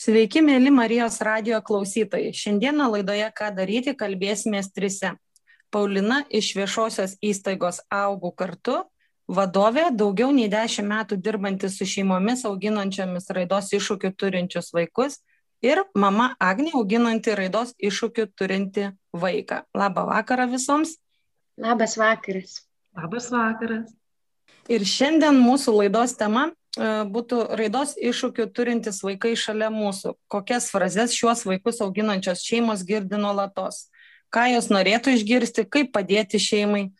Sveiki, mėly Marijos radio klausytojai. Šiandieną laidoje Ką daryti kalbėsimės trise. Paulina iš viešosios įstaigos Augų kartu, vadovė, daugiau nei dešimt metų dirbanti su šeimomis auginančiomis raidos iššūkių turinčius vaikus ir mama Agnė auginanti raidos iššūkių turinti vaiką. Labą vakarą visoms. Labas vakaras. Labas vakaras. Ir šiandien mūsų laidos tema būtų raidos iššūkių turintys vaikai šalia mūsų. Kokias frazes šiuos vaikus auginančios šeimos girdi nuolatos? Ką jos norėtų išgirsti, kaip padėti šeimai?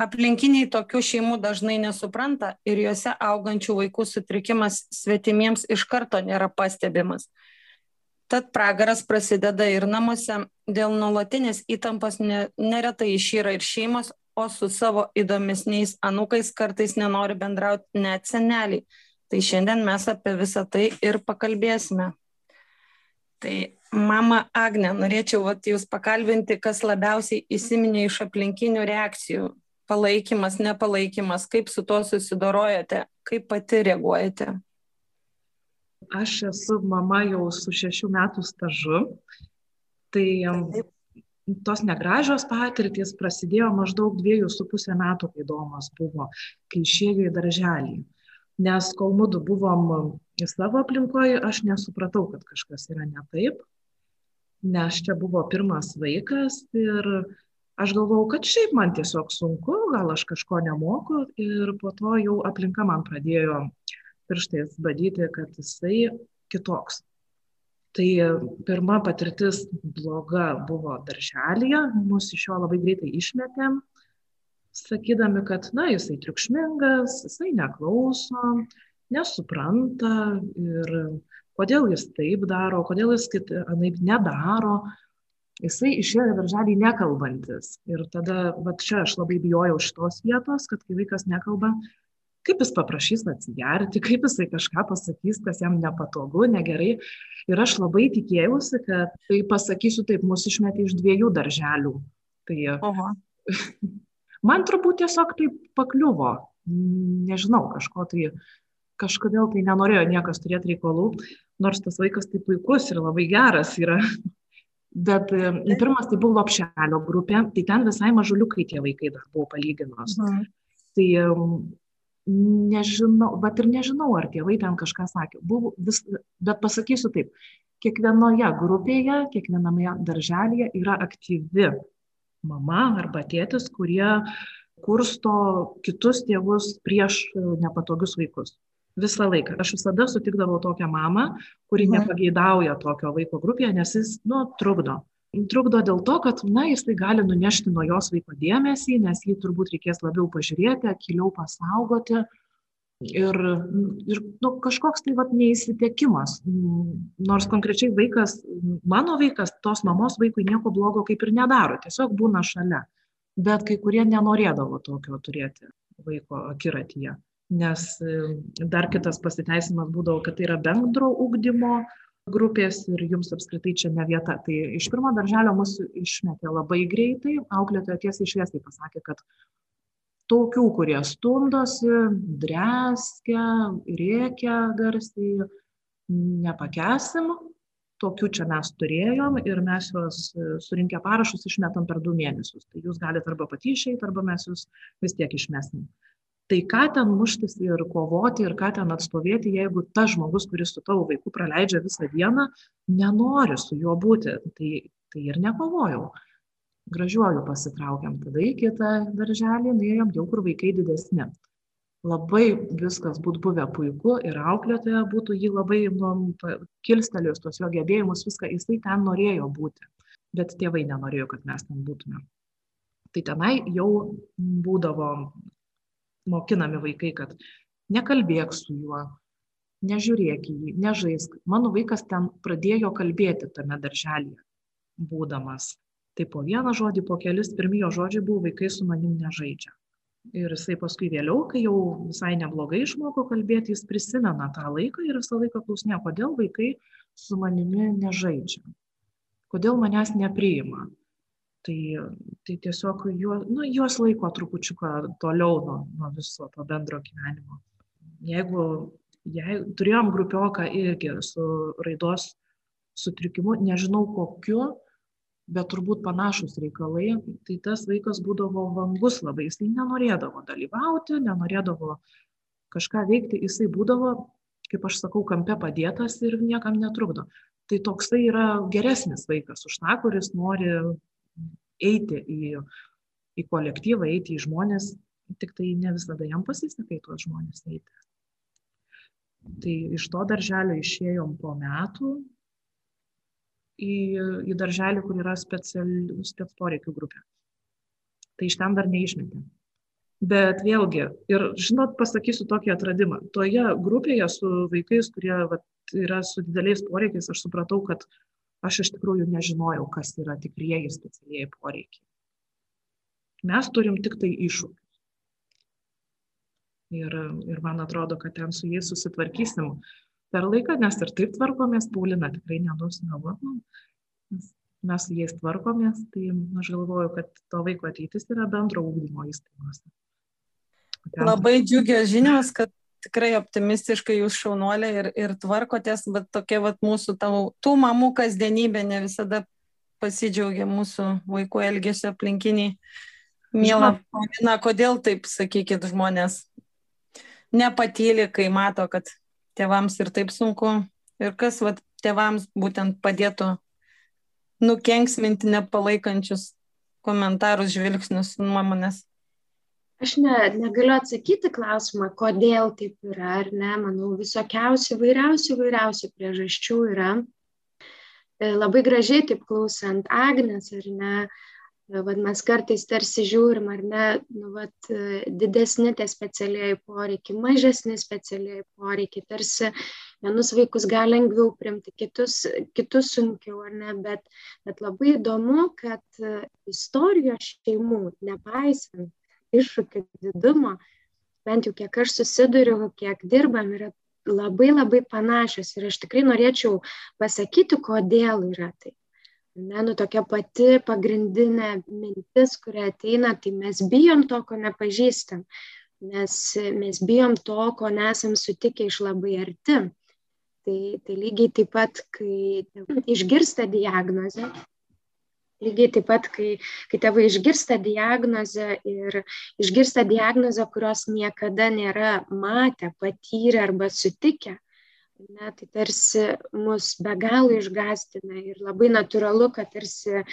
Aplinkiniai tokių šeimų dažnai nesupranta ir juose augančių vaikų sutrikimas svetimiems iš karto nėra pastebimas. Tad pragaras prasideda ir namuose. Dėl nuolatinės įtampos neretai išyra ir šeimos, o su savo įdomesniais anūkais kartais nenori bendrauti net seneliai Tai šiandien mes apie visą tai ir pakalbėsime. Tai mama Agne, norėčiau vat, jūs pakalbinti, kas labiausiai įsiminė iš aplinkinių reakcijų. Palaikymas, nepalaikymas, kaip su tuo susidorojate, kaip pati reaguojate. Aš esu mama jau su šešių metų stažu. Tai tos negražios patirtys prasidėjo maždaug dviejų su pusę metų, kai domas buvo, kai išėjo į darželį nes kol mudu buvom savo aplinkoj, aš nesupratau, kad kažkas yra ne taip, nes čia buvo pirmas vaikas ir aš galvojau, kad šiaip man tiesiog sunku, gal aš kažko nemoku ir po to jau aplinka man pradėjo pirštais badyti, kad jisai kitoks. Tai pirma patirtis bloga buvo darželėje, mus iš jo labai greitai išmetėm, sakydami, kad, na, jisai triukšmingas, jisai neklauso, nesupranta ir kodėl jis taip daro, kodėl jis anaip nedaro. Jisai išėjo darželį nekalbantis. Ir tada, va čia aš labai bijojau šitos vietos, kad kai vaikas nekalba, kaip jis paprašys atsigerti, kaip jisai kažką pasakys, kas jam nepatogu, negerai. Ir aš labai tikėjausi, kad tai pasakysiu taip, mus išmetė iš dviejų darželių. Tai Oho. Man turbūt tiesiog taip pakliuvo, nežinau, kažko tai, kažkodėl tai nenorėjo niekas turėti reikalų, nors tas vaikas tai puikus ir labai geras yra. Bet pirmas tai buvo lopšelio grupė, tai ten visai mažuliukai tie vaikai dar buvo palyginus. Mhm. Tai nežinau, bet ir nežinau, ar tėvai ten kažką sakė. Buvo vis, bet pasakysiu taip, kiekvienoje grupėje, kiekviename darželėje yra aktyvi mama arba tėtis, kurie kursto kitus tėvus prieš e, nepatogius vaikus. Visą laiką. Aš visada sutikdavau tokią mamą, kuri mhm. nepageidauja tokio vaiko grupėje, nes jis, nu, trukdo. Trukdo dėl to, kad, na, jis tai gali nunešti nuo jos vaiko dėmesį, nes jį turbūt reikės labiau pažiūrėti, akiliau pasaugoti, ir, ir nu, kažkoks tai vat, neįsitiekimas. Nors konkrečiai vaikas, mano vaikas, tos mamos vaikui nieko blogo kaip ir nedaro, tiesiog būna šalia. Bet kai kurie nenorėdavo tokio turėti vaiko akiratyje. Nes e, dar kitas pasiteisimas būdavo, kad tai yra bendro ugdymo grupės ir jums apskritai čia ne vieta. Tai iš pirmo darželio mus išmetė labai greitai, auklėtoja tiesiai šviesiai pasakė, kad tokių, kurie stumdosi, dreskia, rėkia garsiai, nepakesim. Tokių čia mes turėjom ir mes juos surinkę parašus išmetam per du mėnesius. Tai jūs galite arba pati išeiti, arba mes jūs vis tiek išmesim. Tai ką ten muštis ir kovoti ir ką ten atstovėti, jeigu tas žmogus, kuris su tavo vaiku praleidžia visą dieną, nenori su juo būti, tai, tai ir nekovojau gražiuoju pasitraukėm, tada į kitą darželį nuėjom jau kur vaikai didesni. Labai viskas būtų buvę puiku ir auklėtoja būtų jį labai nu, kilstelėjus tos jo gebėjimus, viską jisai ten norėjo būti, bet tėvai nenorėjo, kad mes ten būtume. Tai tenai jau būdavo mokinami vaikai, kad nekalbėk su juo, nežiūrėk į jį, nežaisk. Mano vaikas ten pradėjo kalbėti tame darželėje, būdamas tai po vieną žodį, po kelis pirmi jo žodžiai buvo vaikai su manim nežaidžia. Ir jisai paskui vėliau, kai jau visai neblogai išmoko kalbėti, jis prisimena tą laiką ir visą laiką klausinė, kodėl vaikai su manimi nežaidžia, kodėl manęs nepriima. Tai, tai tiesiog juo, nu, juos laiko trupučiuką toliau nuo, nuo viso to bendro gyvenimo. Jeigu Jei turėjom grupioką irgi su raidos sutrikimu, nežinau kokiu, bet turbūt panašus reikalai, tai tas vaikas būdavo vangus labai, jisai nenorėdavo dalyvauti, nenorėdavo kažką veikti, jisai būdavo, kaip aš sakau, kampe padėtas ir niekam netrukdo. Tai toksai yra geresnis vaikas už tą, kuris nori eiti į, į kolektyvą, eiti į žmonės, tik tai ne visada jam pasiseka į tuos žmonės eiti. Tai iš to darželio išėjom po metų į, į darželį, kur yra specialių spec poreikių grupė. Tai iš ten dar neišmetėm. Bet vėlgi, ir žinot, pasakysiu tokį atradimą. Toje grupėje su vaikais, kurie vat, yra su dideliais poreikiais, aš supratau, kad aš iš tikrųjų nežinojau, kas yra tikrieji specialieji poreikiai. Mes turim tik tai iššūkius. Ir, ir man atrodo, kad ten su jais susitvarkysim per laiką, nes ir taip tvarkomės, Paulina tikrai nedus galvoti, mes su jais tvarkomės, tai aš galvoju, kad to vaiko ateitis yra bendro ūkdymo įstaigose. Ten... Labai džiugios žinios, kad tikrai optimistiškai jūs šaunuolė ir, ir tvarkotės, bet tokia vat mūsų tau, tų mamų kasdienybė ne visada pasidžiaugia mūsų vaikų elgesio aplinkiniai. Mėla, Paulina, kodėl taip, sakykit, žmonės nepatyli, kai mato, kad tėvams ir taip sunku ir kas vat, tėvams būtent padėtų nukenksminti nepalaikančius komentarus, žvilgsnius, nuomonės. Aš ne, negaliu atsakyti klausimą, kodėl taip yra, ar ne, manau, visokiausių, vairiausių, vairiausių priežasčių yra. E, labai gražiai taip klausant Agnes, ar ne, Vat mes kartais tarsi žiūrim, ar ne, nu, vat, didesni tie specialiai poreikiai, mažesni specialiai poreikiai, tarsi vienus vaikus gali lengviau primti, kitus, kitus sunkiau, ar ne, bet, bet labai įdomu, kad istorijos šeimų, nepaisant iššūkių didumo, bent jau kiek aš susiduriu, kiek dirbam, yra labai labai panašios ir aš tikrai norėčiau pasakyti, kodėl yra tai. Ne, nu tokia pati pagrindinė mintis, kuria ateina, tai mes bijom to, ko nepažįstam, nes mes bijom to, ko nesam sutikę iš labai arti. Tai, tai lygiai taip pat, kai išgirsta diagnozę, lygiai taip pat, kai, kai tėvai išgirsta diagnozę ir išgirsta diagnozę, kurios niekada nėra matę, patyrę arba sutikę, ne, tai tarsi mus be galo išgastina ir labai natūralu, kad tarsi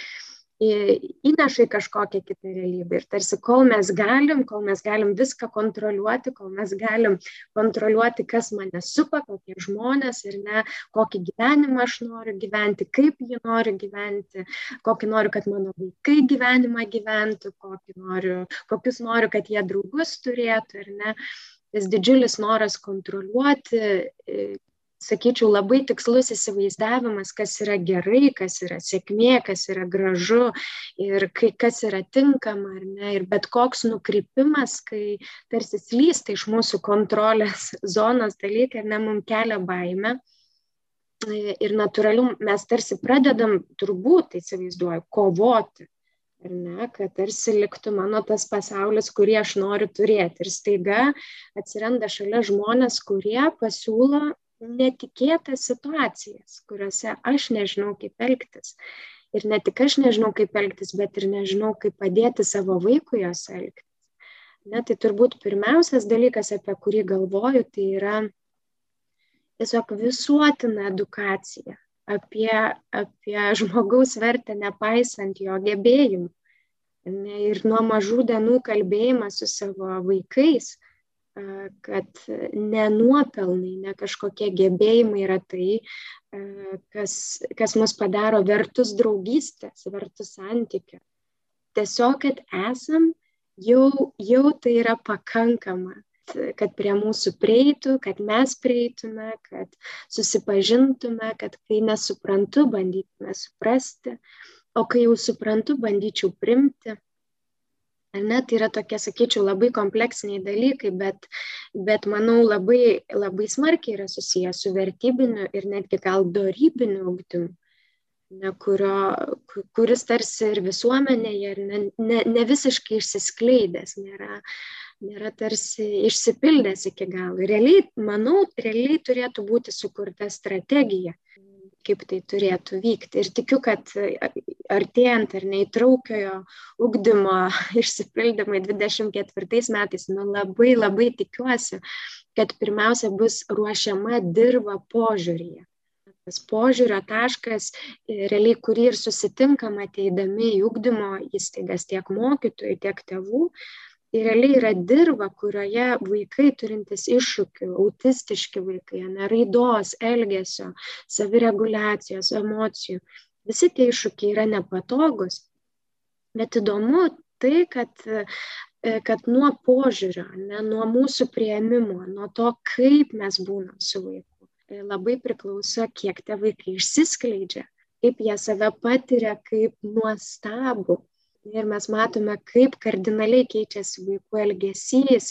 įneša į kažkokią kitą realybę. Ir tarsi kol mes galim, kol mes galim viską kontroliuoti, kol mes galim kontroliuoti, kas mane supa, kokie žmonės ir ne, kokį gyvenimą aš noriu gyventi, kaip jį noriu gyventi, kokį noriu, kad mano vaikai gyvenimą gyventų, noriu, kokius noriu, kad jie draugus turėtų ir ne. Tas didžiulis noras kontroliuoti sakyčiau, labai tikslus įsivaizdavimas, kas yra gerai, kas yra sėkmė, kas yra gražu ir kai, kas yra tinkama ar ne. Ir bet koks nukrypimas, kai tarsi slysta iš mūsų kontrolės zonos dalykai, ar ne, mums kelia baimę. Ir natūraliu mes tarsi pradedam, turbūt, tai įsivaizduoju, kovoti. Ar ne, kad tarsi liktų mano tas pasaulis, kurį aš noriu turėti. Ir staiga atsiranda šalia žmonės, kurie pasiūlo netikėtas situacijas, kuriuose aš nežinau, kaip elgtis. Ir ne tik aš nežinau, kaip elgtis, bet ir nežinau, kaip padėti savo vaikui jos elgtis. Ne, tai turbūt pirmiausias dalykas, apie kurį galvoju, tai yra tiesiog visuotina edukacija apie, apie žmogaus vertę, nepaisant jo gebėjimų. Ir nuo mažų dienų kalbėjimas su savo vaikais, kad ne nuopelnai, ne kažkokie gebėjimai yra tai, kas, kas mus padaro vertus draugystės, vertus santykio. Tiesiog, kad esam, jau, jau tai yra pakankama, kad prie mūsų prieitų, kad mes prieitume, kad susipažintume, kad kai nesuprantu, bandytume suprasti, o kai jau suprantu, bandyčiau primti Ne, tai yra tokie, sakyčiau, labai kompleksiniai dalykai, bet, bet manau labai, labai smarkiai yra susijęs su vertybiniu ir netgi gal darybiniu ugdymu, ne, kurio, kuris tarsi ir visuomenėje ir ne, ne, ne visiškai išsiskleidęs, nėra, nėra tarsi išsipildęs iki galo. Realiai, manau, realiai turėtų būti sukurta strategija, kaip tai turėtų vykti. Ir tikiu, kad artėjant ar neįtraukiojo ugdymo išsipildymai 24 metais, nu labai labai tikiuosi, kad pirmiausia bus ruošiama dirba požiūryje tas požiūrio taškas, e, realiai kurį ir susitinkam ateidami į ugdymo įstaigas tiek mokytojų, tiek tėvų, realiai yra dirba, kurioje vaikai turintys iššūkių, autistiški vaikai, neraidos, elgesio, savireguliacijos, emocijų, visi tie iššūkiai yra nepatogus. Bet įdomu tai, kad e, kad nuo požiūrio, ne, nuo mūsų prieimimo, nuo to, kaip mes būnam su vaiku, labai priklauso, kiek tie vaikai išsiskleidžia, kaip jie save patiria kaip nuostabų. Ir mes matome, kaip kardinaliai keičiasi vaikų elgesys,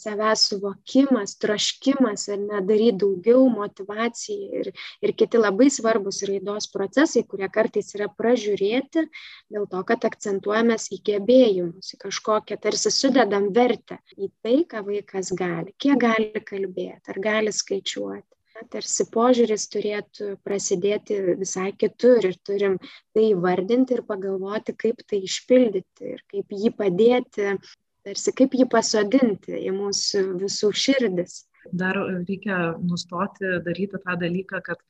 savęs suvokimas, troškimas ir nedaryti daugiau, motivacija ir, ir kiti labai svarbus raidos procesai, kurie kartais yra pražiūrėti dėl to, kad akcentuojamės į gebėjimus, į kažkokią, tarsi sudedam vertę į tai, ką vaikas gali, kiek gali kalbėti, ar gali skaičiuoti tarsi požiūris turėtų prasidėti visai kitur ir turim tai įvardinti ir pagalvoti, kaip tai išpildyti ir kaip jį padėti, tarsi kaip jį pasodinti į mūsų visų širdis. Dar reikia nustoti daryti tą dalyką, kad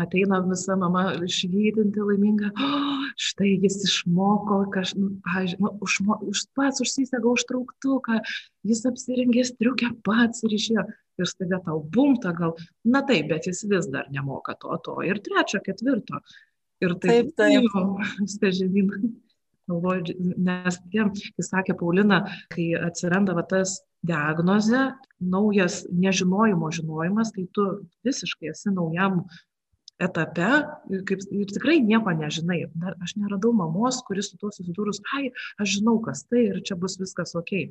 ateina visa mama švytinti laiminga, oh, štai jis išmoko, kaž, nu, pažiūrėjau, nu, užmo, už pats užsisega užtrauktuką, jis apsirengė striukę pats ir išėjo ir staiga tau bumta gal, na taip, bet jis vis dar nemoka to, to ir trečio, ketvirto. Ir taip, taip, taip. žemyn. Galvoju, nes tiem, kai sakė Paulina, kai atsiranda va, tas diagnozė, naujas nežinojimo žinojimas, kai tu visiškai esi naujam etape ir, kaip, ir tikrai nieko nežinai. Dar aš neradau mamos, kuris su tuo susidūrus, ai, aš žinau, kas tai ir čia bus viskas ok.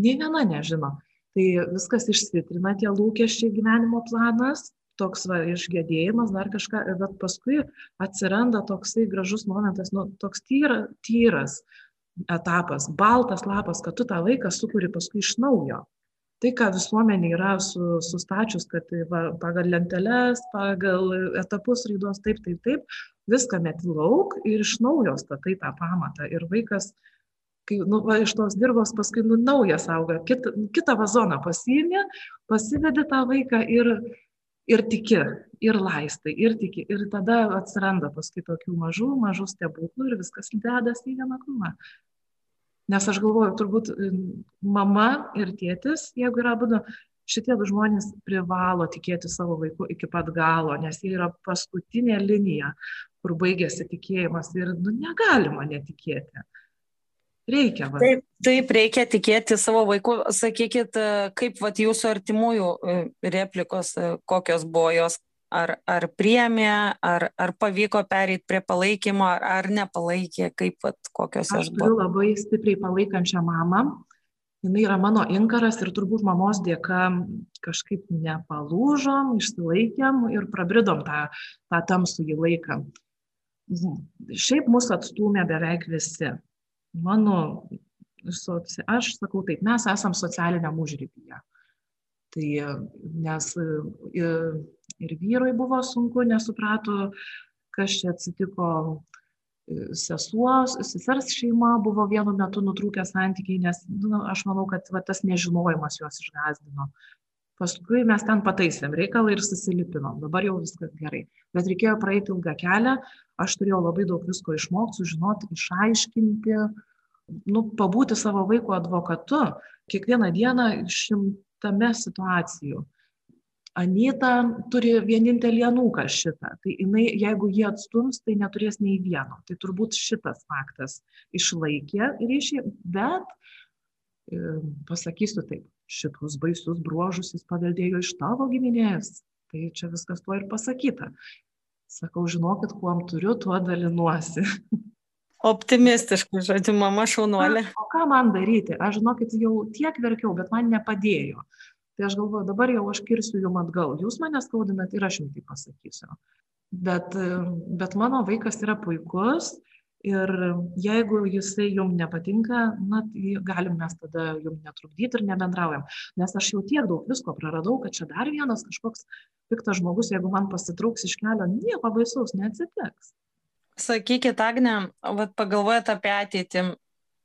Nė viena nežino tai viskas išsitrina tie lūkesčiai gyvenimo planas toks va išgedėjimas dar kažką bet paskui atsiranda toksai gražus momentas nu toks tyra tyras etapas baltas lapas kad tu tą vaiką sukuri paskui iš naujo. Tai ką visuomenė yra su sustačius kad va pagal lenteles pagal etapus raidos taip taip taip viską meti lauk ir iš naujo statai tą pamatą. Ir vaikas kai nu va iš tos dirvos paskui nu naujas auga kit kitą vazoną pasiimi pasivedi tą vaiką ir ir tiki ir laistai ir tiki. Ir tada atsiranda paskui tokių mažų mažų stebuklų ir viskas dedasi į vieną krūvą nes aš galvoju turbūt mama ir tėtis jeigu yra abudu šitie du žmonės privalo tikėti savo vaiku iki pat galo nes jie yra paskutinė linija kur baigiasi tikėjimas ir nu negalima netikėti Reikia. Va. Taip, taip, reikia tikėti savo vaikų. Sakykit, e, kaip vat, jūsų artimųjų e, replikos, e, kokios buvo jos, ar, ar priemė, ar, ar pavyko pereiti prie palaikymo, ar, ar nepalaikė, kaip vat, kokios jos buvo. Aš turiu labai stipriai palaikančią mamą. Jis yra mano inkaras ir turbūt mamos dėka kažkaip nepalūžom, išsilaikėm ir prabridom tą, tą tamsų į laiką. Šiaip mus atstūmė beveik visi mano, aš sakau taip, mes esam socialiniam užrybėje. Tai nes ir, vyrui buvo sunku, nesuprato, kas čia atsitiko, sesuo, sesers šeima buvo vienu metu nutrūkę santykiai, nes nu, aš manau, kad va, tas nežinojimas juos išgazdino. Paskui mes ten pataisėm reikalą ir susilipinom. Dabar jau viskas gerai. Bet reikėjo praeiti ilgą kelią. Aš turėjau labai daug visko išmokti, sužinoti, išaiškinti, nu, pabūti savo vaiko advokatu. Kiekvieną dieną šimtame situacijų. Anita turi vienintelį anūką šitą. Tai jinai, jeigu jie atstums, tai neturės nei vieno. Tai turbūt šitas faktas išlaikė ryšį, bet e, pasakysiu taip, šitus baisius bruožus jis paveldėjo iš tavo giminės. Tai čia viskas tuo ir pasakyta. Sakau, žinokit, kuom turiu, tuo dalinuosi. Optimistiškai, žodžiu, mama šaunuolė. O ką man daryti? Aš, žinokit, jau tiek verkiau, bet man nepadėjo. Tai aš galvoju, dabar jau aš kirsiu jum atgal. Jūs mane skaudinat ir aš jums tai pasakysiu. Bet, bet mano vaikas yra puikus Ir jeigu jisai jums nepatinka, na, tai galim mes tada jums netrukdyti ir nebendraujam. Nes aš jau tiek daug visko praradau, kad čia dar vienas kažkoks piktas žmogus, jeigu man pasitrauks iš kelio, nieko baisaus neatsitiks. Sakykit, Agne, vat pagalvojat apie ateitį,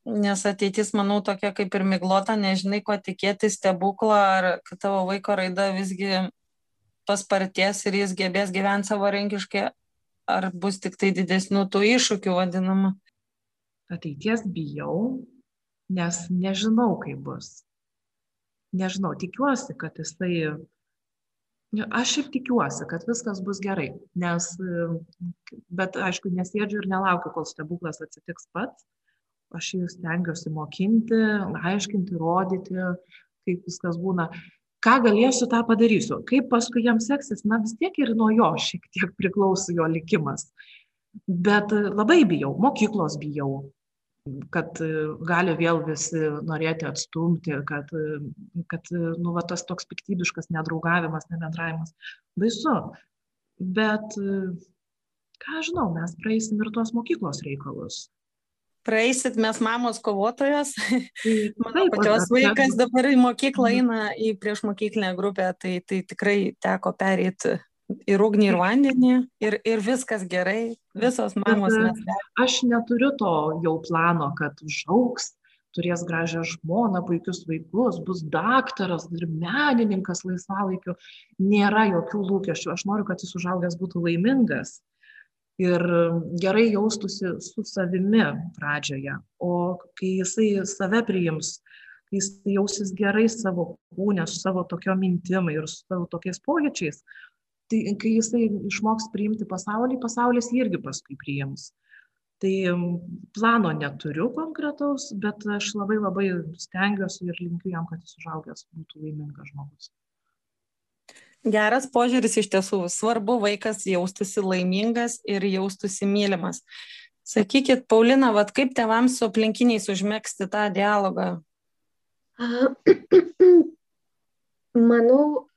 nes ateitis, manau, tokia kaip ir miglota, nežinai, ko tikėtis, stebuklą, ar kad tavo vaiko raida visgi pasparties ir jis gebės gyventi savarankiškai, ar bus tik tai didesnių tų iššūkių vadinama? Ateities bijau, nes nežinau, kaip bus. Nežinau, tikiuosi, kad jisai, aš ir tikiuosi, kad viskas bus gerai, nes, bet aišku, nesėdžiu ir nelaukiu, kol stebuklas atsitiks pats. Aš jį stengiuosi mokinti, aiškinti, rodyti, kaip viskas būna ką galėsiu, tą padarysiu. Kaip paskui jam seksis, na vis tiek ir nuo jo šiek tiek priklauso jo likimas. Bet e, labai bijau, mokyklos bijau, kad e, gali vėl visi norėti atstumti, kad, e, kad nu, va, tas toks piktybiškas nedraugavimas, nebendravimas. Baisu. Bet, ką žinau, mes praeisim ir tuos mokyklos reikalus praeisit mes mamos kovotojos. Mano pačios vaikas dabar į mokyklą mhm. eina į priešmokyklinę grupę, tai, tai tikrai teko pereiti ir ugnį, ir vandenį, ir, ir viskas gerai, visos mamos mes. Aš neturiu to jau plano, kad užauks, turės gražią žmoną, puikius vaikus, bus daktaras ir menininkas laisvalaikiu. Nėra jokių lūkesčių. Aš noriu, kad jis užaugęs būtų laimingas ir gerai jaustųsi su savimi pradžioje. O kai jisai save priims, kai jis jausis gerai savo kūnę, su savo tokio mintimai ir su savo tokiais pojūčiais, tai kai jisai išmoks priimti pasaulį, pasaulis jį irgi paskui priims. Tai plano neturiu konkretaus, bet aš labai labai stengiuosi ir linkiu jam, kad jis užaugęs būtų laimingas žmogus. Geras požiūris iš tiesų. Svarbu vaikas jaustųsi laimingas ir jaustųsi mylimas. Sakykit, Paulina, vad kaip tevams su aplinkiniais užmėgsti tą dialogą? Manau,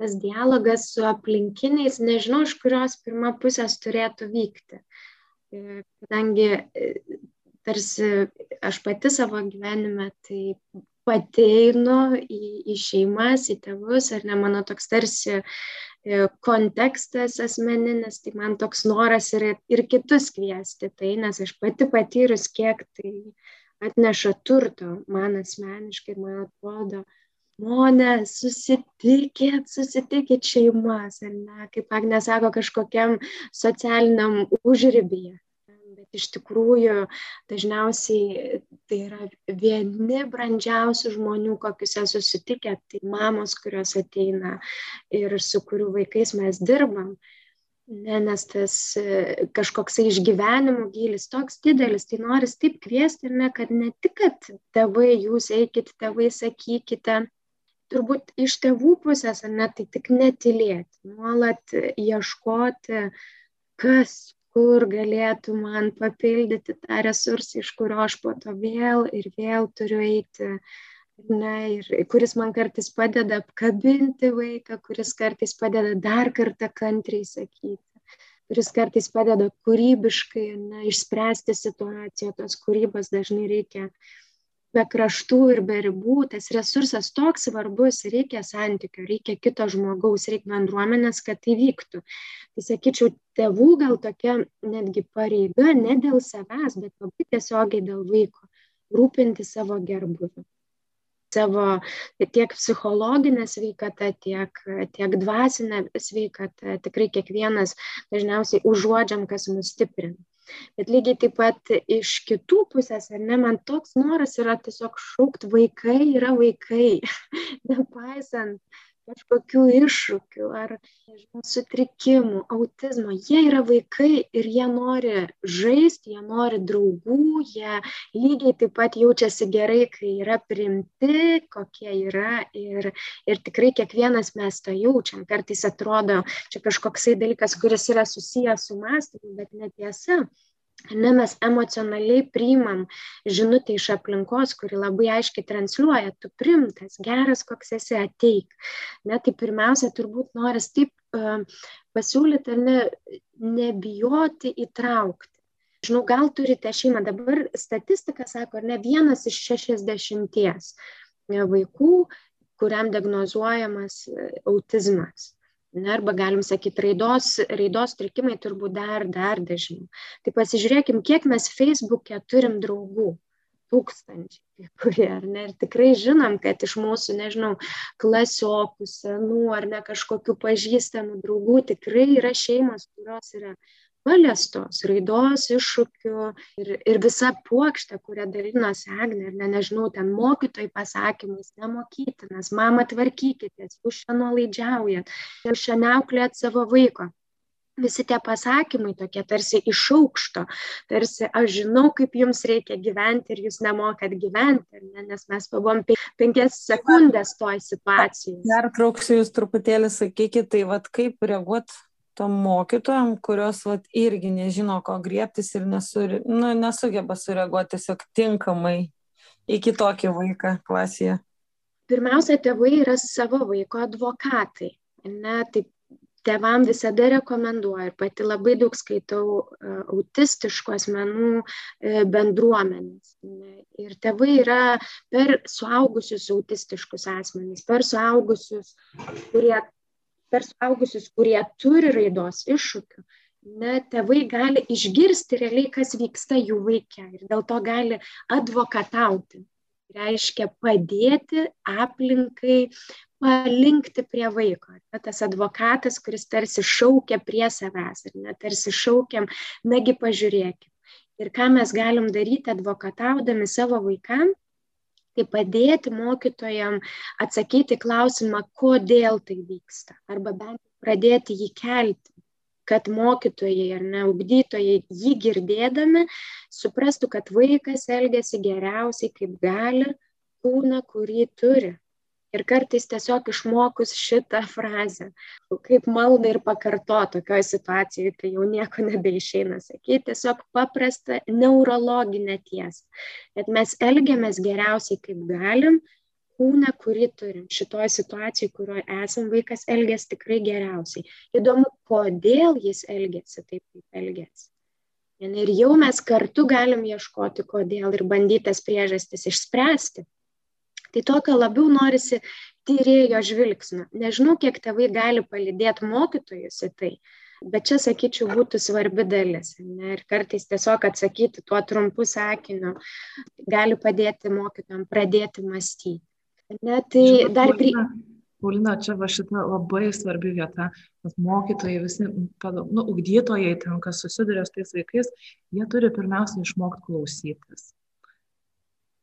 tas dialogas su aplinkiniais, nežinau, iš kurios pirmą pusės turėtų vykti. E, kadangi e, tarsi aš pati savo gyvenime tai pati einu į, į šeimas, į tėvus, ar ne mano toks tarsi e, kontekstas asmeninis, tai man toks noras yra ir kitus kviesti tai, nes aš pati patyrus, kiek tai atneša turto man asmeniškai ir man atrodo, žmonės, susitikit, susitikit šeimas, ar ne, kaip Agne sako, kažkokiam socialiniam užrybyje bet iš tikrųjų dažniausiai tai yra vieni brandžiausių žmonių, kokius esu sutikę, tai mamos, kurios ateina ir su kurių vaikais mes dirbam. Ne, nes tas e, kažkoks išgyvenimų gylis toks didelis, tai noris taip kviesti ne, kad ne tik, kad tėvai jūs eikit, tėvai sakykite, turbūt iš tėvų pusės, ar ne, tai tik netilėti, nuolat ieškoti, kas kur galėtų man papildyti tą resursą, iš kurio aš po to vėl ir vėl turiu eiti. Ne, ir kuris man kartais padeda apkabinti vaiką, kuris kartais padeda dar kartą kantriai sakyti, kuris kartais padeda kūrybiškai ne, išspręsti situaciją, tos kūrybos dažnai reikia uh, be kraštų ir be ribų, tas resursas toks svarbus, reikia santykio, reikia kito žmogaus, reikia bendruomenės, kad tai vyktų. Tai sakyčiau, tėvų gal tokia netgi pareiga ne dėl savęs, bet labai tiesiogiai dėl vaiko rūpinti savo gerbuviu savo tiek psichologinę sveikatą, tiek, tiek dvasinę sveikatą. Tikrai kiekvienas dažniausiai užuodžiam, kas mus stiprina. Bet lygiai taip pat iš kitų pusės, ar ne, man toks noras yra tiesiog šaukti vaikai yra vaikai, nepaisant kažkokių iššūkių ar sutrikimų, autizmo. Jie yra vaikai ir jie nori žaisti, jie nori draugų, jie lygiai taip pat jaučiasi gerai, kai yra primti, kokie yra ir, ir tikrai kiekvienas mes to jaučiam. Kartais atrodo, čia kažkoksai dalykas, kuris yra susijęs su mąstymu, bet netiesa. Ne, mes emocionaliai priimam žinutę iš aplinkos, kuri labai aiškiai transliuoja, tu primtas, geras, koks esi, ateik. Ne, tai pirmiausia, turbūt noris taip uh, pasiūlyti, ne, nebijoti įtraukti. Žinau, gal turite šeimą, dabar statistika sako, ne vienas iš šešiasdešimties vaikų, kuriam diagnozuojamas autizmas. Ne, arba galim sakyti, raidos, raidos trikimai turbūt dar, dar dažniau. Tai pasižiūrėkim, kiek mes Facebook'e turim draugų tūkstančiai kurie, ar ne, ir tikrai žinom, kad iš mūsų, nežinau, klasiokų, senų ar ne kažkokių pažįstamų draugų tikrai yra šeimos, kurios yra paliestos raidos iššūkių ir, ir visa puokštė, kurią dalinosi Agne, ir ne, nežinau, ten mokytojai pasakymais, nemokytinas, mama tvarkykitės, jūs šią nuolaidžiaujat, jūs šią neauklėjat savo vaiko visi tie pasakymai tokie tarsi iš aukšto, tarsi aš žinau, kaip jums reikia gyventi ir jūs nemokat gyventi, ne? nes mes pabuvom penkias sekundės toj situacijai. Dar trauksiu jūs truputėlį, sakykit, tai vad kaip reaguot tom mokytojom, kurios vat, irgi nežino, ko griebtis ir nesuri, nu, nesugeba sureaguoti tiesiog tinkamai į kitokį vaiką klasėje. Pirmiausia, tėvai yra savo vaiko advokatai. Ne, taip tėvam visada rekomenduoju ir pati labai daug skaitau e, autistiškų asmenų e, bendruomenės. Ir tėvai yra per suaugusius autistiškus asmenys, per suaugusius, kurie, per suaugusius, kurie turi raidos iššūkių. Ne, tėvai gali išgirsti realiai, kas vyksta jų vaikė ir dėl to gali advokatauti reiškia padėti aplinkai palinkti prie vaiko. Ne, tas advokatas, kuris tarsi šaukia prie savęs, ir net tarsi šaukiam, nagi pažiūrėkim. Ir ką mes galim daryti advokataudami savo vaikam, tai padėti mokytojam atsakyti klausimą, kodėl tai vyksta, arba bent pradėti jį kelti kad mokytojai ar ne ugdytojai jį girdėdami suprastų, kad vaikas elgesi geriausiai, kaip gali, kūną, kurį turi ir kartais tiesiog išmokus šitą frazę, kaip maldą ir pakarto tokioje situacijoje, kai jau nieko nebeišeina sakyti, tiesiog paprastą neurologinę tiesą, kad mes elgiamės geriausiai kaip galim, kūną, kurį turim. Šitoje situacijoje, kurioje esam, vaikas elgesi tikrai geriausiai. Įdomu, kodėl jis elgesi taip, kaip elgesi. Ir jau mes kartu galim ieškoti, kodėl ir bandyti tas priežastis išspręsti. Tai tokio labiau norisi tyrėjo žvilgsnio. Nežinau, kiek tėvai gali palydėti mokytojus į tai, bet čia, sakyčiau, būtų svarbi dalis. Ne? Ir kartais tiesiog atsakyti tuo trumpu sakiniu gali padėti mokytojams pradėti mąstyti. Ne, tai Žinot, dar pri... Paulina, čia va šita labai svarbi vieta, nes mokytojai, visi, nu, ugdytojai, ten, kas susiduria su tais vaikais, jie turi pirmiausia išmokti klausytis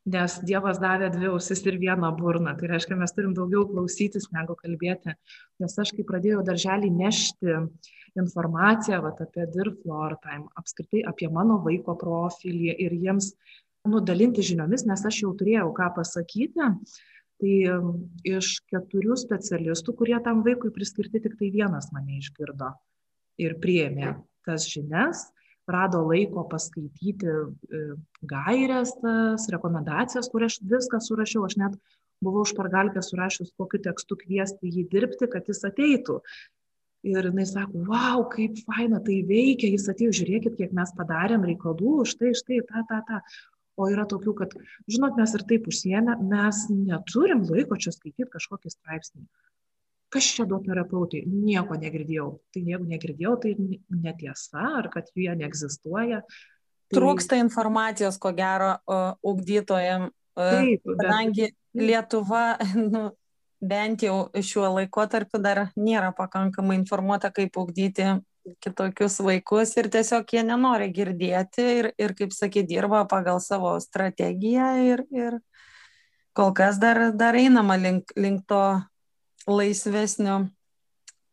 nes Dievas davė dvi ausis ir vieną burną. Tai reiškia, mes turim daugiau klausytis negu kalbėti. Nes aš, kai pradėjau darželį nešti informaciją vat, apie Dirflor Time, apskritai apie mano vaiko profilį ir jiems nudalinti žiniomis, nes aš jau turėjau ką pasakyti, tai um, iš keturių specialistų, kurie tam vaikui priskirti, tik tai vienas mane išgirdo ir priėmė tas žinias rado laiko paskaityti e, gairias, tas rekomendacijas, kur aš viską surašiau, aš net buvau špargalkę surašius, kokiu tekstu kviesti jį dirbti, kad jis ateitų. Ir jinai sako, wow, kaip faina tai veikia, jis atėjo, žiūrėkit, kiek mes padarėm reikalų, štai, štai, ta, ta, ta. O yra tokių, kad, žinot, mes ir taip užsiemę, mes neturim laiko čia skaityti kažkokį straipsnį kas čia duoterapeutai nieko negirdėjau. Tai jeigu negirdėjau tai netiesa ar kad jie neegzistuoja. Tai... trūksta informacijos ko gero ugdytojam Taip, kadangi bet... Lietuva nu, bent jau šiuo laikotarpiu dar nėra pakankamai informuota, kaip ugdyti kitokius vaikus ir tiesiog jie nenori girdėti ir, ir kaip sakė, dirba pagal savo strategiją ir, ir kol kas dar, dar einama link, link to laisvesnio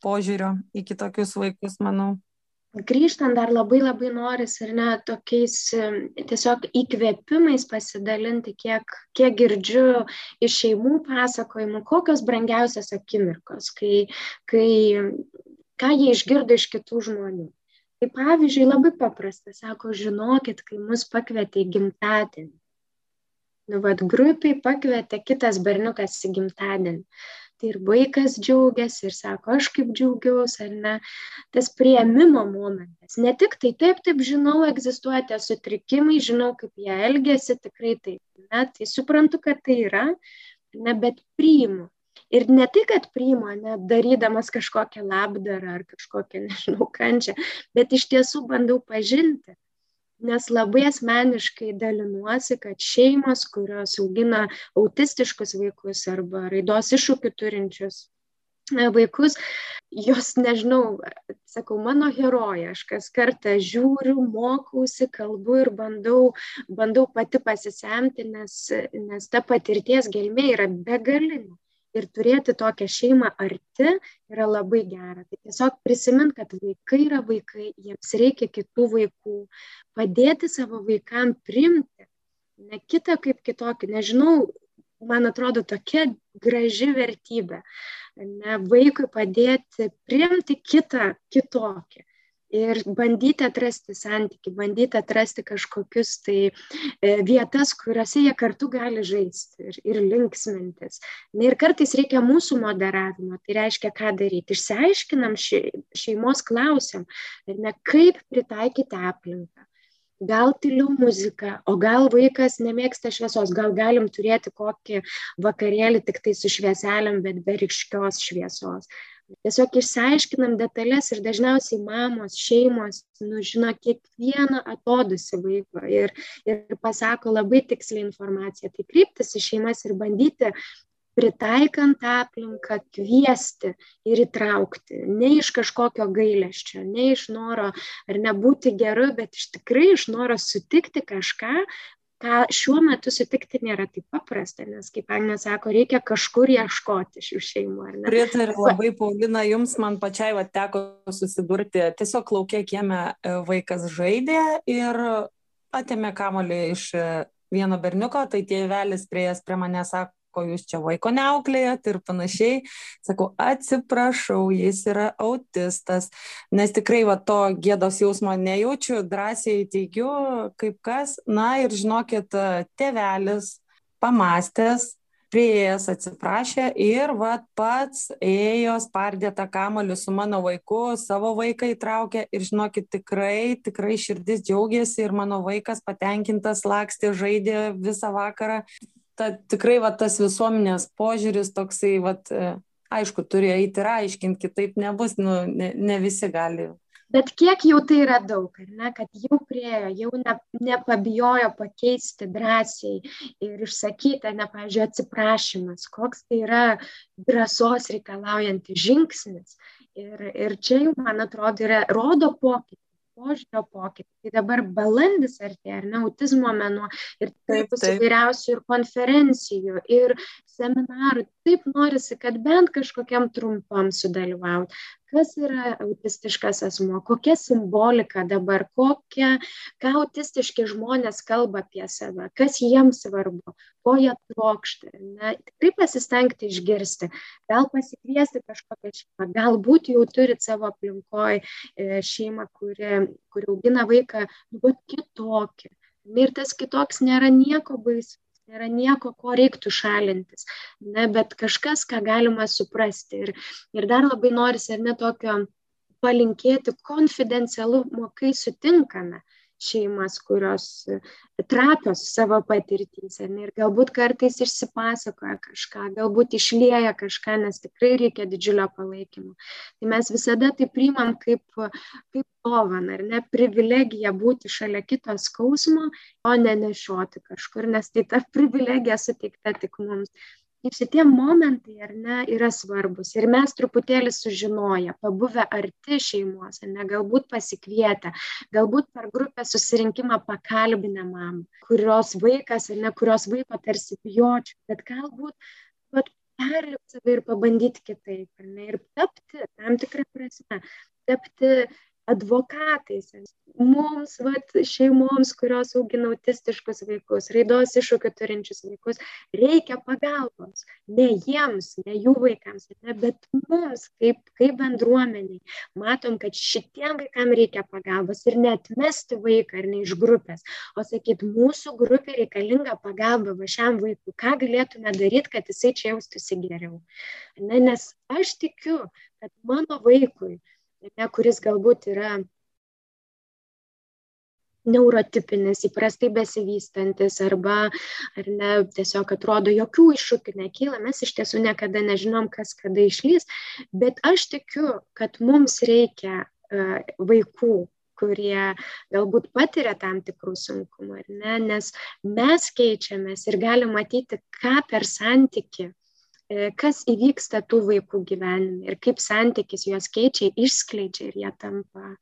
požiūrio į kitokius vaikus, manau. Grįžtant dar labai labai noris ir ne tokiais tiesiog įkvėpimais pasidalinti, kiek, kiek girdžiu iš šeimų pasakojimų, kokios brangiausios akimirkos, kai, kai ką jie išgirdo iš kitų žmonių. Tai pavyzdžiui, labai paprasta, sako, žinokit, kai mus pakvietė į gimtadienį. Nu, vad, grupiai pakvietė kitas berniukas į gimtadienį tai ir vaikas džiaugiasi ir sako, aš kaip džiaugiausi, ar ne, tas prieimimo momentas. Ne tik tai taip, taip žinau, egzistuoja tie sutrikimai, žinau, kaip jie elgesi, tikrai taip, ne, tai suprantu, kad tai yra, ne, bet priimu. Ir ne tai, kad priima, ne, darydamas kažkokią labdarą ar kažkokią, nežinau, kančią, bet iš tiesų bandau pažinti nes labai asmeniškai dalinuosi, kad šeimos, kurios augina autistiškus vaikus arba raidos iššūkių turinčius e, vaikus, jos, nežinau, sakau, mano heroja, aš kas kartą žiūriu, mokausi, kalbu ir bandau, bandau pati pasisemti, nes, nes ta patirties gelmė yra begalinė ir turėti tokią šeimą arti yra labai gera. Tai tiesiog prisimint, kad vaikai yra vaikai, jiems reikia kitų vaikų, padėti savo vaikam primti, ne kitą kaip kitokį, nežinau, man atrodo tokia graži vertybė, ne? Vaikui padėti primti kitą kitokį ir bandyti atrasti santyki, bandyti atrasti kažkokius tai e, vietas, kuriuose jie kartu gali žaisti ir, ir linksmintis. Na, ir kartais reikia mūsų moderavimo, tai reiškia, ką daryti. Išsiaiškinam šeimos klausim, ne kaip pritaikyti aplinką. Gal tyliau muzika, o gal vaikas nemėgsta šviesos, gal galim turėti kokį vakarėlį tik tai su švieselėm, bet be ryškios šviesos Tiesiog išsiaiškinam detalės ir dažniausiai mamos, šeimos, nu, žino kiekvieną atodusi vaiko ir, ir pasako labai tiksliai informaciją. Tai kryptis į šeimas ir bandyti pritaikant aplinką kviesti ir įtraukti, ne iš kažkokio gailesčio, ne iš noro ar nebūti geru, bet iš tikrai iš noro sutikti kažką, ką šiuo metu sutikti nėra taip paprasta, nes, kaip Agnė sako, reikia kažkur ieškoti šių šeimų. Pritariu labai, Paulina, jums man pačiai va, teko susidurti, tiesiog laukia kieme e, vaikas žaidė ir atėmė kamolį iš e, vieno berniuko, tai tėvelis prieės prie mane sako, ko jūs čia vaiko neauklėjat ir panašiai. Sakau, atsiprašau, jis yra autistas, nes tikrai va to gėdos jausmo nejaučiu, drąsiai teigiu, kaip kas. Na ir žinokit, tėvelis pamastęs, prieėjęs atsiprašė ir va pats ėjo, spardė tą kamolių su mano vaiku, savo vaiką įtraukė ir žinokit, tikrai, tikrai širdis džiaugiasi ir mano vaikas patenkintas lakstė, žaidė visą vakarą ta tikrai va tas visuomenės požiūris toksai, va, e, aišku, turi eiti ir aiškinti, kitaip nebus, nu, ne, ne visi gali. Bet kiek jau tai yra daug, ar ne, kad jau priejo, jau ne, nepabijojo pakeisti drąsiai ir išsakyti, ne, pažiūrėjau, atsiprašymas, koks tai yra drąsos reikalaujantis žingsnis. Ir, ir čia jau, man atrodo, yra, rodo pokytį požiūrio pokytį. Tai dabar balandis artėja, ar ne, autizmo mėnuo ir taip bus įvairiausių ir konferencijų, ir seminarų. Taip norisi, kad bent kažkokiam trumpam sudalyvauti. Kas yra autistiškas asmo, kokia simbolika dabar, kokia, ką autistiški žmonės kalba apie save, kas jiems svarbu, ko jie trokšta. Ne? Tikrai pasistengti išgirsti, gal pasikviesti kažkokią šeimą, galbūt jau turit savo aplinkoje šeimą, kuri, kuri augina vaiką, nu, bet kitokį. Ir tas kitoks nėra nieko baisu nėra nieko, ko reiktų šalintis, ne, bet kažkas, ką galima suprasti. Ir, ir dar labai norisi, ar ne tokio palinkėti konfidencialumo, kai sutinkame šeimas, kurios e, trapios savo patirtys. Ir galbūt kartais išsipasakoja kažką, galbūt išlieja kažką, nes tikrai reikia didžiulio palaikymo. Tai mes visada tai priimam kaip, kaip dovaną, ar ne privilegija būti šalia kito skausmo, o ne nešioti kažkur, nes tai ta privilegija suteikta tik mums. Ir šitie momentai, ar ne, yra svarbus. Ir mes truputėlį sužinoję, pabuvę arti šeimos, ne, galbūt pasikvietę, galbūt per grupę susirinkimą pakalbinę mamą, kurios vaikas, ar ne, kurios vaiko tarsi bijočiau, bet galbūt vat, perlipti save ir pabandyti kitaip, ne, ir tapti tam tikrą prasme, tapti advokatais. Mums vat šeimoms kurios augina autistiškus vaikus raidos iššūkių turinčius vaikus reikia pagalbos. Ne jiems ne jų vaikams ne bet mums kaip kaip bendruomenei matom kad šitiem vaikam reikia pagalbos ir neatmesti vaiką ar ne iš grupės. O sakyt mūsų grupei reikalinga pagalba va šiam vaikui. Ką galėtume daryt kad jisai čia jaustųsi geriau? Ane nes aš tikiu kad mano vaikui ne, kuris galbūt yra neurotipinis, įprastai besivystantis arba ar ne, tiesiog atrodo, jokių iššūkių nekyla, mes iš tiesų niekada nežinom, kas kada išlys, bet aš tikiu, kad mums reikia uh, vaikų, kurie galbūt patiria tam tikrų sunkumų, ne, nes mes keičiamės ir galim matyti, ką per santyki kas įvyksta tų vaikų gyvenime ir kaip santykis juos keičia, išskleidžia ir jie tampa,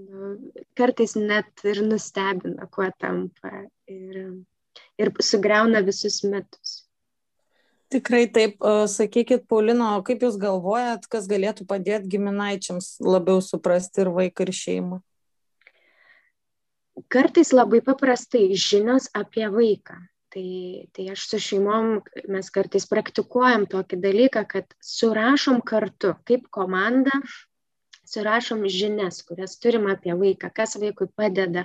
nu, kartais net ir nustebina, kuo tampa ir, ir sugriauna visus metus. Tikrai taip, sakykit, Paulino, kaip Jūs galvojat, kas galėtų padėti giminaičiams labiau suprasti ir vaiką, ir šeimą? Kartais labai paprastai žinios apie vaiką tai tai aš su šeimom mes kartais praktikuojam tokį dalyką kad surašom kartu kaip komanda surašom žinias kurias turim apie vaiką kas vaikui padeda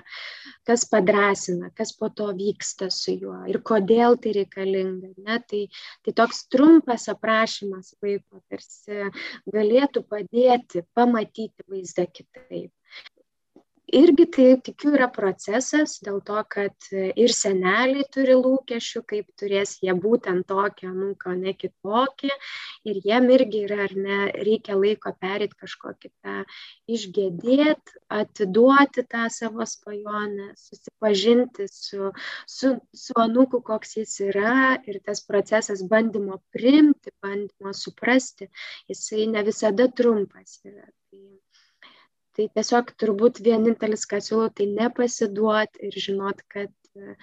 kas padrąsina kas po to vyksta su juo ir kodėl tai reikalinga ne? Tai tai toks trumpas aprašymas vaiko tarsi galėtų padėti pamatyti vaizdą kitaip irgi tai tikiu yra procesas dėl to kad ir seneliai turi lūkesčių kaip turės jie būtent tokį anūką o ne kitokį. Ir jiem irgi yra ar ne reikia laiko pereit kažkokį tą išgedėt atiduoti tą savo svajonę susipažinti su su su anūku koks jis yra. Ir tas procesas bandymo priimti bandymo suprasti jisai ne visada trumpas yra. Tai tai tiesiog turbūt vienintelis, ką siūlau, tai nepasiduot ir žinot, kad e,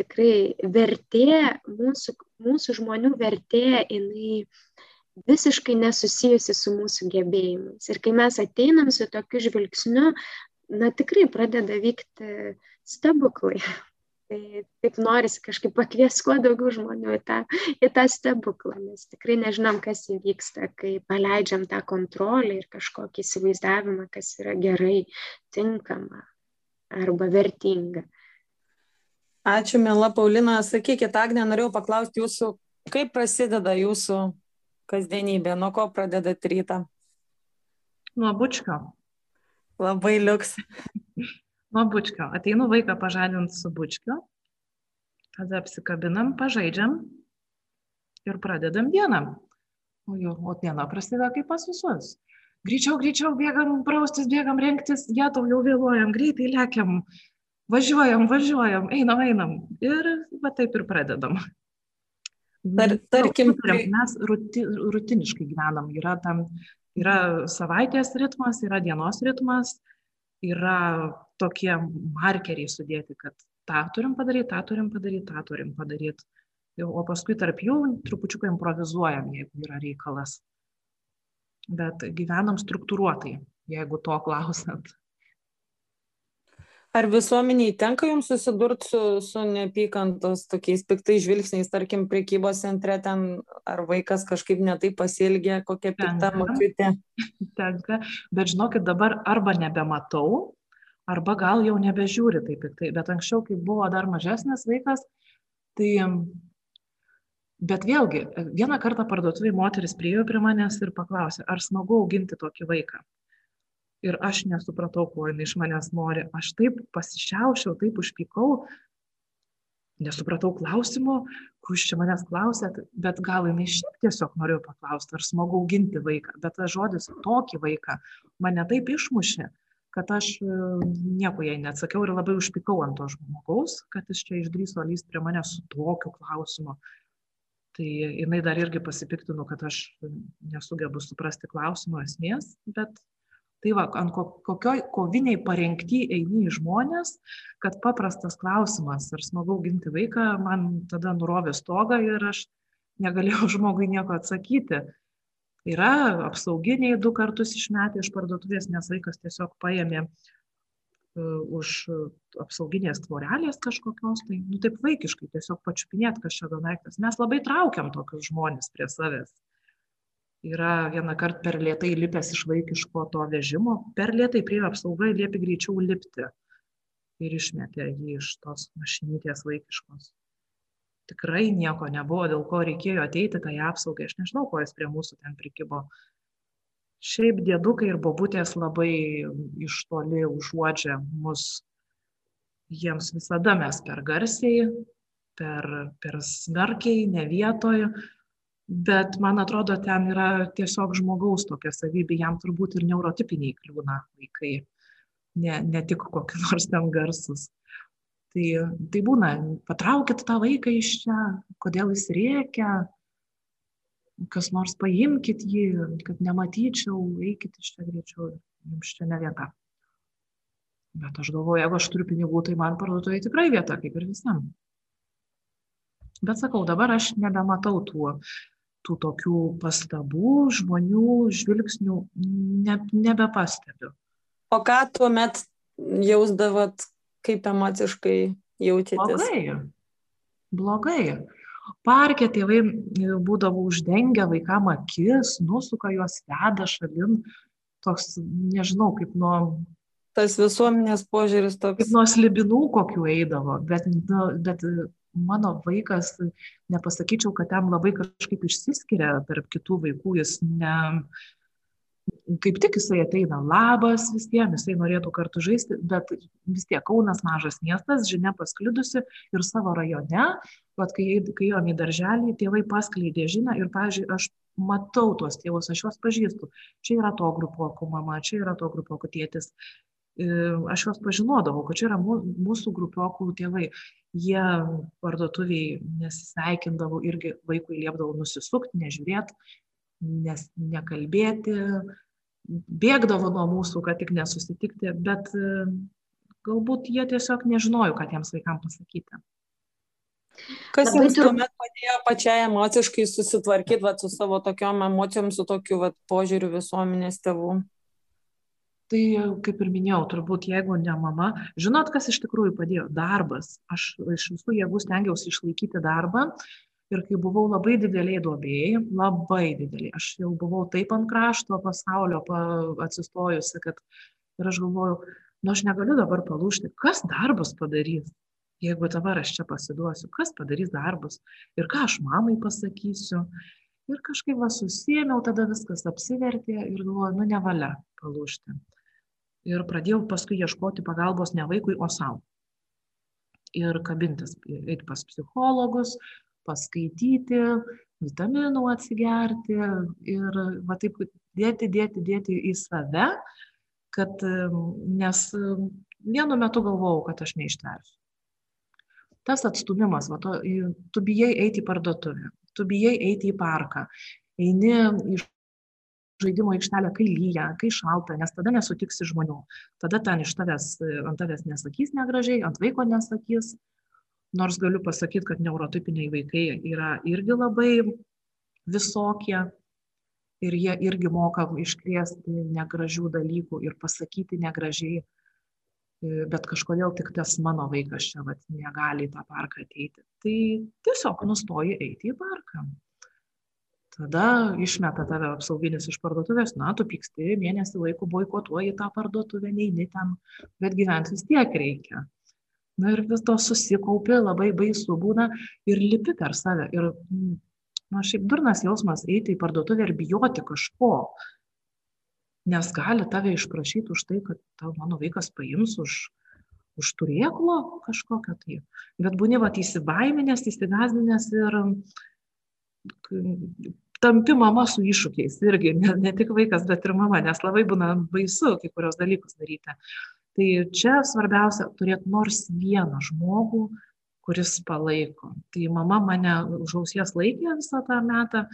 tikrai vertė, mūsų, mūsų žmonių vertė, jinai visiškai nesusijusi su mūsų gebėjimais. Ir kai mes ateinam su tokiu žvilgsniu, na tikrai pradeda vykti stebuklai tai taip norisi kažkaip pakviest kuo daugiau žmonių į tą, į tą stebuklą, nes tikrai nežinom, kas įvyksta, kai paleidžiam tą kontrolę ir kažkokį įsivaizdavimą, kas yra gerai, tinkama arba vertinga. Ačiū, mėla Paulina. Sakykit, Agnė, norėjau paklausti jūsų, kaip prasideda jūsų kasdienybė, nuo ko pradedat rytą? Nuo bučkio. Labai liuks nuo bučkio. Ateinu vaiką pažadinti su bučkiu, tada apsikabinam, pažaidžiam ir pradedam dieną. O jau, o diena prasideda kaip pas visus. Greičiau, greičiau bėgam, praustis, bėgam, rengtis, jie tau jau vėluojam, greitai lėkiam, važiuojam, važiuojam, einam, einam. Ir va taip ir pradedam. Tar, tarkim, mes ruti, rutiniškai gyvenam. Yra, tam, yra savaitės ritmas, yra dienos ritmas, yra tokie markeriai sudėti, kad tą turim padaryti, tą turim padaryti, tą turim padaryti. O paskui tarp jų trupučiuką improvizuojam, jeigu yra reikalas. Bet gyvenam struktūruotai, jeigu to klausant. Ar visuomeniai tenka jums susidurti su, su neapykantos tokiais piktais žvilgsniais, tarkim, priekybos centre ten, ar vaikas kažkaip netaip pasilgė, kokia pikta močiutė? Tenka, bet žinokit, dabar arba nebematau, arba gal jau nebežiūri taip piktai. Bet anksčiau, kai buvo dar mažesnis vaikas, tai Bet vėlgi, vieną kartą parduotuvėje moteris priejo prie manęs ir paklausė, ar smagu auginti tokį vaiką. Ir aš nesupratau, ko jinai iš manęs nori. Aš taip pasišiaušiau, taip užpykau, nesupratau klausimo, ko iš čia manęs klausėt, bet gal jinai šiaip tiesiog norėjo paklausti, ar smagu auginti vaiką. Bet tas žodis tokį vaiką mane taip išmušė, kad aš e, nieko jai neatsakiau ir labai užpykau ant to žmogaus, kad jis čia išdryso lyst prie manęs su tokiu klausimu. Tai jinai dar irgi pasipiktino, kad aš nesugebu suprasti klausimo esmės, bet tai va, ant kokioj koviniai parengti eini į žmonės, kad paprastas klausimas, ar smagu ginti vaiką, man tada nurovė stogą ir aš negalėjau žmogui nieko atsakyti. Yra apsauginiai du kartus išmetę iš parduotuvės, nes vaikas tiesiog paėmė uh, už apsauginės tvorelės kažkokios, tai, nu taip vaikiškai, tiesiog pačiupinėt, kas čia daiktas. Mes labai traukiam tokius žmonės prie savęs. Yra vieną kartą per lietai lipęs iš vaikiško to vežimo, per lietai prie apsaugai liepi greičiau lipti ir išmetė jį iš tos mašinytės vaikiškos tikrai nieko nebuvo, dėl ko reikėjo ateiti tai apsaugai. Aš nežinau, ko jis prie mūsų ten prikibo. Šiaip dėdukai ir bobutės labai iš toli užuodžia mus. Jiems visada mes per garsiai, per, per smarkiai, ne vietoje. Bet man atrodo, ten yra tiesiog žmogaus tokia savybė, jam turbūt ir neurotipiniai kliūna vaikai, ne, ne tik kokie nors ten garsus. Tai, tai būna, patraukit tą vaiką iš čia, kodėl jis rėkia, kas nors paimkit jį, kad nematyčiau, eikit iš čia greičiau, jums čia ne vieta. Bet aš galvoju, jeigu aš turiu pinigų, tai man parduotuvėje tikrai vieta, kaip ir visam. Bet sakau, dabar aš nebematau tų, tų tokių pastabų, žmonių, žvilgsnių, ne, nebepastebiu. O ką tuomet jausdavot, kaip emociškai jautėtės? Blogai. Blogai. Parke tėvai būdavo uždengę vaikam akis, nusuka juos veda šalin, toks, nežinau, kaip nuo... Tas visuomenės požiūris toks. Kaip nuo slibinų kokių eidavo, bet, nu, bet mano vaikas, nepasakyčiau, kad ten labai kažkaip išsiskiria tarp kitų vaikų, jis ne, kaip tik jisai ateina labas visiems, jisai norėtų kartu žaisti, bet vis tiek Kaunas mažas miestas, žinia pasklidusi ir savo rajone, bet kai, kai jom į darželį, tėvai paskleidė žinią ir, pažiūrėjau, aš matau tuos tėvus, aš juos pažįstu. Čia yra to grupuokų mama, čia yra to grupuokų tėtis. E, aš juos pažinodavau, kad čia yra mūsų grupiokų tėvai. Jie parduotuviai nesisveikindavo irgi vaikui liepdavo nusisukti, nežiūrėti, nes nekalbėti, bėgdavo nuo mūsų, kad tik nesusitikti, bet e, galbūt jie tiesiog nežinojo, kad jiems vaikams pasakyti. Kas Labai jums tuomet padėjo pačiai emociškai susitvarkyti vat, su savo tokiom emocijom, su tokiu vat, požiūriu visuomenės tėvų? Tai, kaip ir minėjau, turbūt jeigu ne mama, žinot, kas iš tikrųjų padėjo? Darbas. Aš iš visų jėgų stengiausi išlaikyti darbą ir kai buvau labai didelėj duobėj labai didelėj aš jau buvau taip ant krašto pasaulio pa atsistojusi kad ir aš galvojau nu aš negaliu dabar palūžti kas darbus padarys jeigu dabar aš čia pasiduosiu kas padarys darbus ir ką aš mamai pasakysiu. Ir kažkaip va susiėmiau tada viskas apsivertė ir galvoju nu nevalia palūžti. Ir pradėjau paskui ieškoti pagalbos ne vaikui o sau. Ir kabintis eiti pas psichologus paskaityti, vitaminų atsigerti ir va taip dėti, dėti, dėti į save, kad nes vienu metu galvojau, kad aš neištversiu. Tas atstumimas, va, to, tu bijai eiti į parduotuvę, tu bijai eiti į parką, eini į žaidimo aikštelę, kai lyja, kai šalta, nes tada nesutiksi žmonių. Tada ten iš tavęs, ant tavęs nesakys negražiai, ant vaiko nesakys, nors galiu pasakyti, kad neurotipiniai vaikai yra irgi labai visokie ir jie irgi moka iškviesti negražių dalykų ir pasakyti negražiai, bet kažkodėl tik tas mano vaikas čia vat, negali į tą parką ateiti. Tai tiesiog nustoji eiti į parką. Tada išmeta tave apsauginis iš parduotuvės, na, tu pyksti, mėnesį laiko boikotuoji tą parduotuvę, neini ten, bet gyventi vis tiek reikia na ir vis to susikaupi, labai baisu būna ir lipi per save. Ir, na, šiaip durnas jausmas eiti į parduotuvę ir bijoti kažko. Nes gali tave išprašyti už tai, kad tau mano vaikas paims už, už turėklo kažkokio tai. Bet būni va įsibaiminęs, įsigazdinęs ir tampi mama su iššūkiais irgi, ne, ne tik vaikas, bet ir mama, nes labai būna baisu kai kurios dalykus daryti tai čia svarbiausia turėt nors vieną žmogų kuris palaiko. Tai mama mane už ausies laikė visą tą metą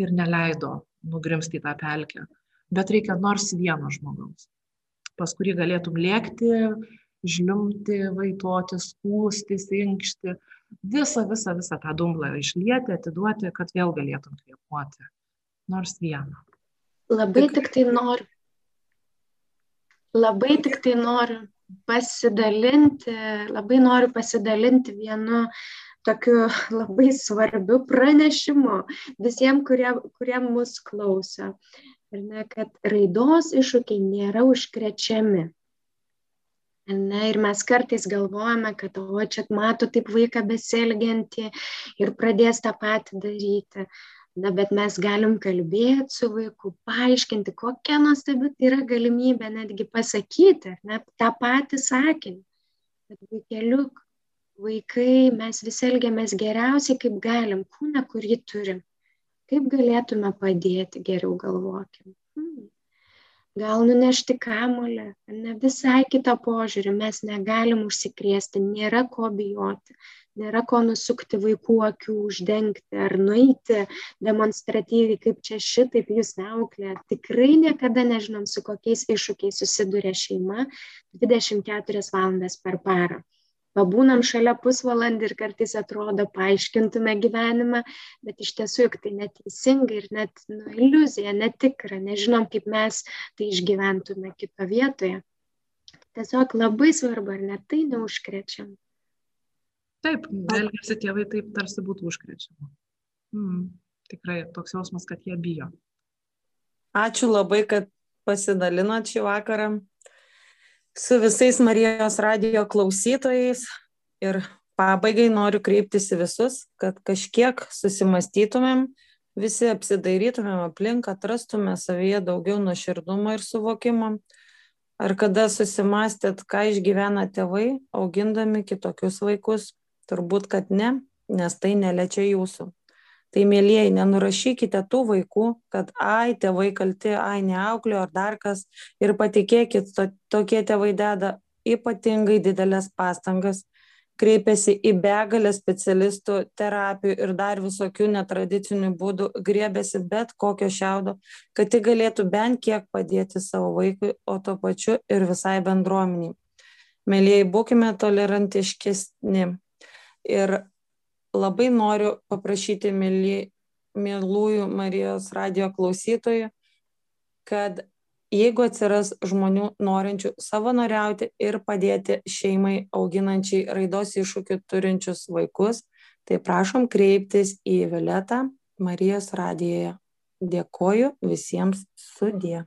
ir neleido nugrimzt į tą pelkę. Bet reikia nors vieno žmogaus pas kurį galėtum lėkti žliumbti vaitoti skųstis inkšti visą visą visą tą dumblą išlieti atiduoti kad vėl galėtum kvėpuoti. Nors vieną Labai tik tai noriu. Labai tik tai noriu pasidalinti, labai noriu pasidalinti vienu tokiu labai svarbiu pranešimu visiems, kurie, kurie mus klauso. Ir ne, kad raidos iššūkiai nėra užkrečiami. Ne, ir mes kartais galvojame, kad, o čia mato taip vaiką besielgiantį ir pradės tą patį daryti. Na, bet mes galim kalbėti su vaiku, paaiškinti, kokia nuostabi yra galimybė netgi pasakyti, ne, tą patį sakinį. Bet vaikeliuk, vaikai, mes visi elgiamės geriausiai, kaip galim, kūną, kurį turim. Kaip galėtume padėti, geriau galvokim. Hmm. Gal nunešti kamolę, ne visai kitą požiūrį, mes negalim užsikrėsti, nėra ko bijoti, nėra ko nusukti vaikų akių, uždengti ar nueiti demonstratyviai, kaip čia šitaip jūs neauklė. Tikrai niekada nežinom, su kokiais iššūkiais susiduria šeima 24 valandas per parą pabūnam šalia pusvalandį ir kartais atrodo paaiškintume gyvenimą, bet iš tiesų juk tai neteisinga ir net nu, iliuzija, netikra, nežinom, kaip mes tai išgyventume kito vietoje. Tiesiog labai svarbu, ar net tai neužkrečiam. Taip, elgesi tėvai taip, tarsi būtų užkrečiama. Mm, tikrai toks jausmas, kad jie bijo. Ačiū labai, kad pasidalinot šį vakarą su visais Marijos radio klausytojais ir pabaigai noriu kreiptis į visus, kad kažkiek susimastytumėm, visi apsidairytumėm aplink, atrastume savyje daugiau nuoširdumo ir suvokimo. Ar kada susimastėt, ką išgyvena tėvai, augindami kitokius vaikus? Turbūt, kad ne, nes tai neliečia jūsų. Tai mėlyjei, nenurašykite tų vaikų, kad ai, tėvai kalti, ai, neauklio ar dar kas. Ir patikėkit, to, tokie tėvai deda ypatingai didelės pastangas, kreipiasi į begalę specialistų, terapijų ir dar visokių netradicinių būdų, griebėsi bet kokio šiaudo, kad tik galėtų bent kiek padėti savo vaikui, o tuo pačiu ir visai bendruomeniai. Mėlyjei, būkime tolerantiškesni. Ir labai noriu paprašyti myli, mylųjų Marijos radio klausytojų, kad jeigu atsiras žmonių norinčių savanoriauti ir padėti šeimai auginančiai raidos iššūkių turinčius vaikus, tai prašom kreiptis į Viletą Marijos radijoje. Dėkoju visiems sudė.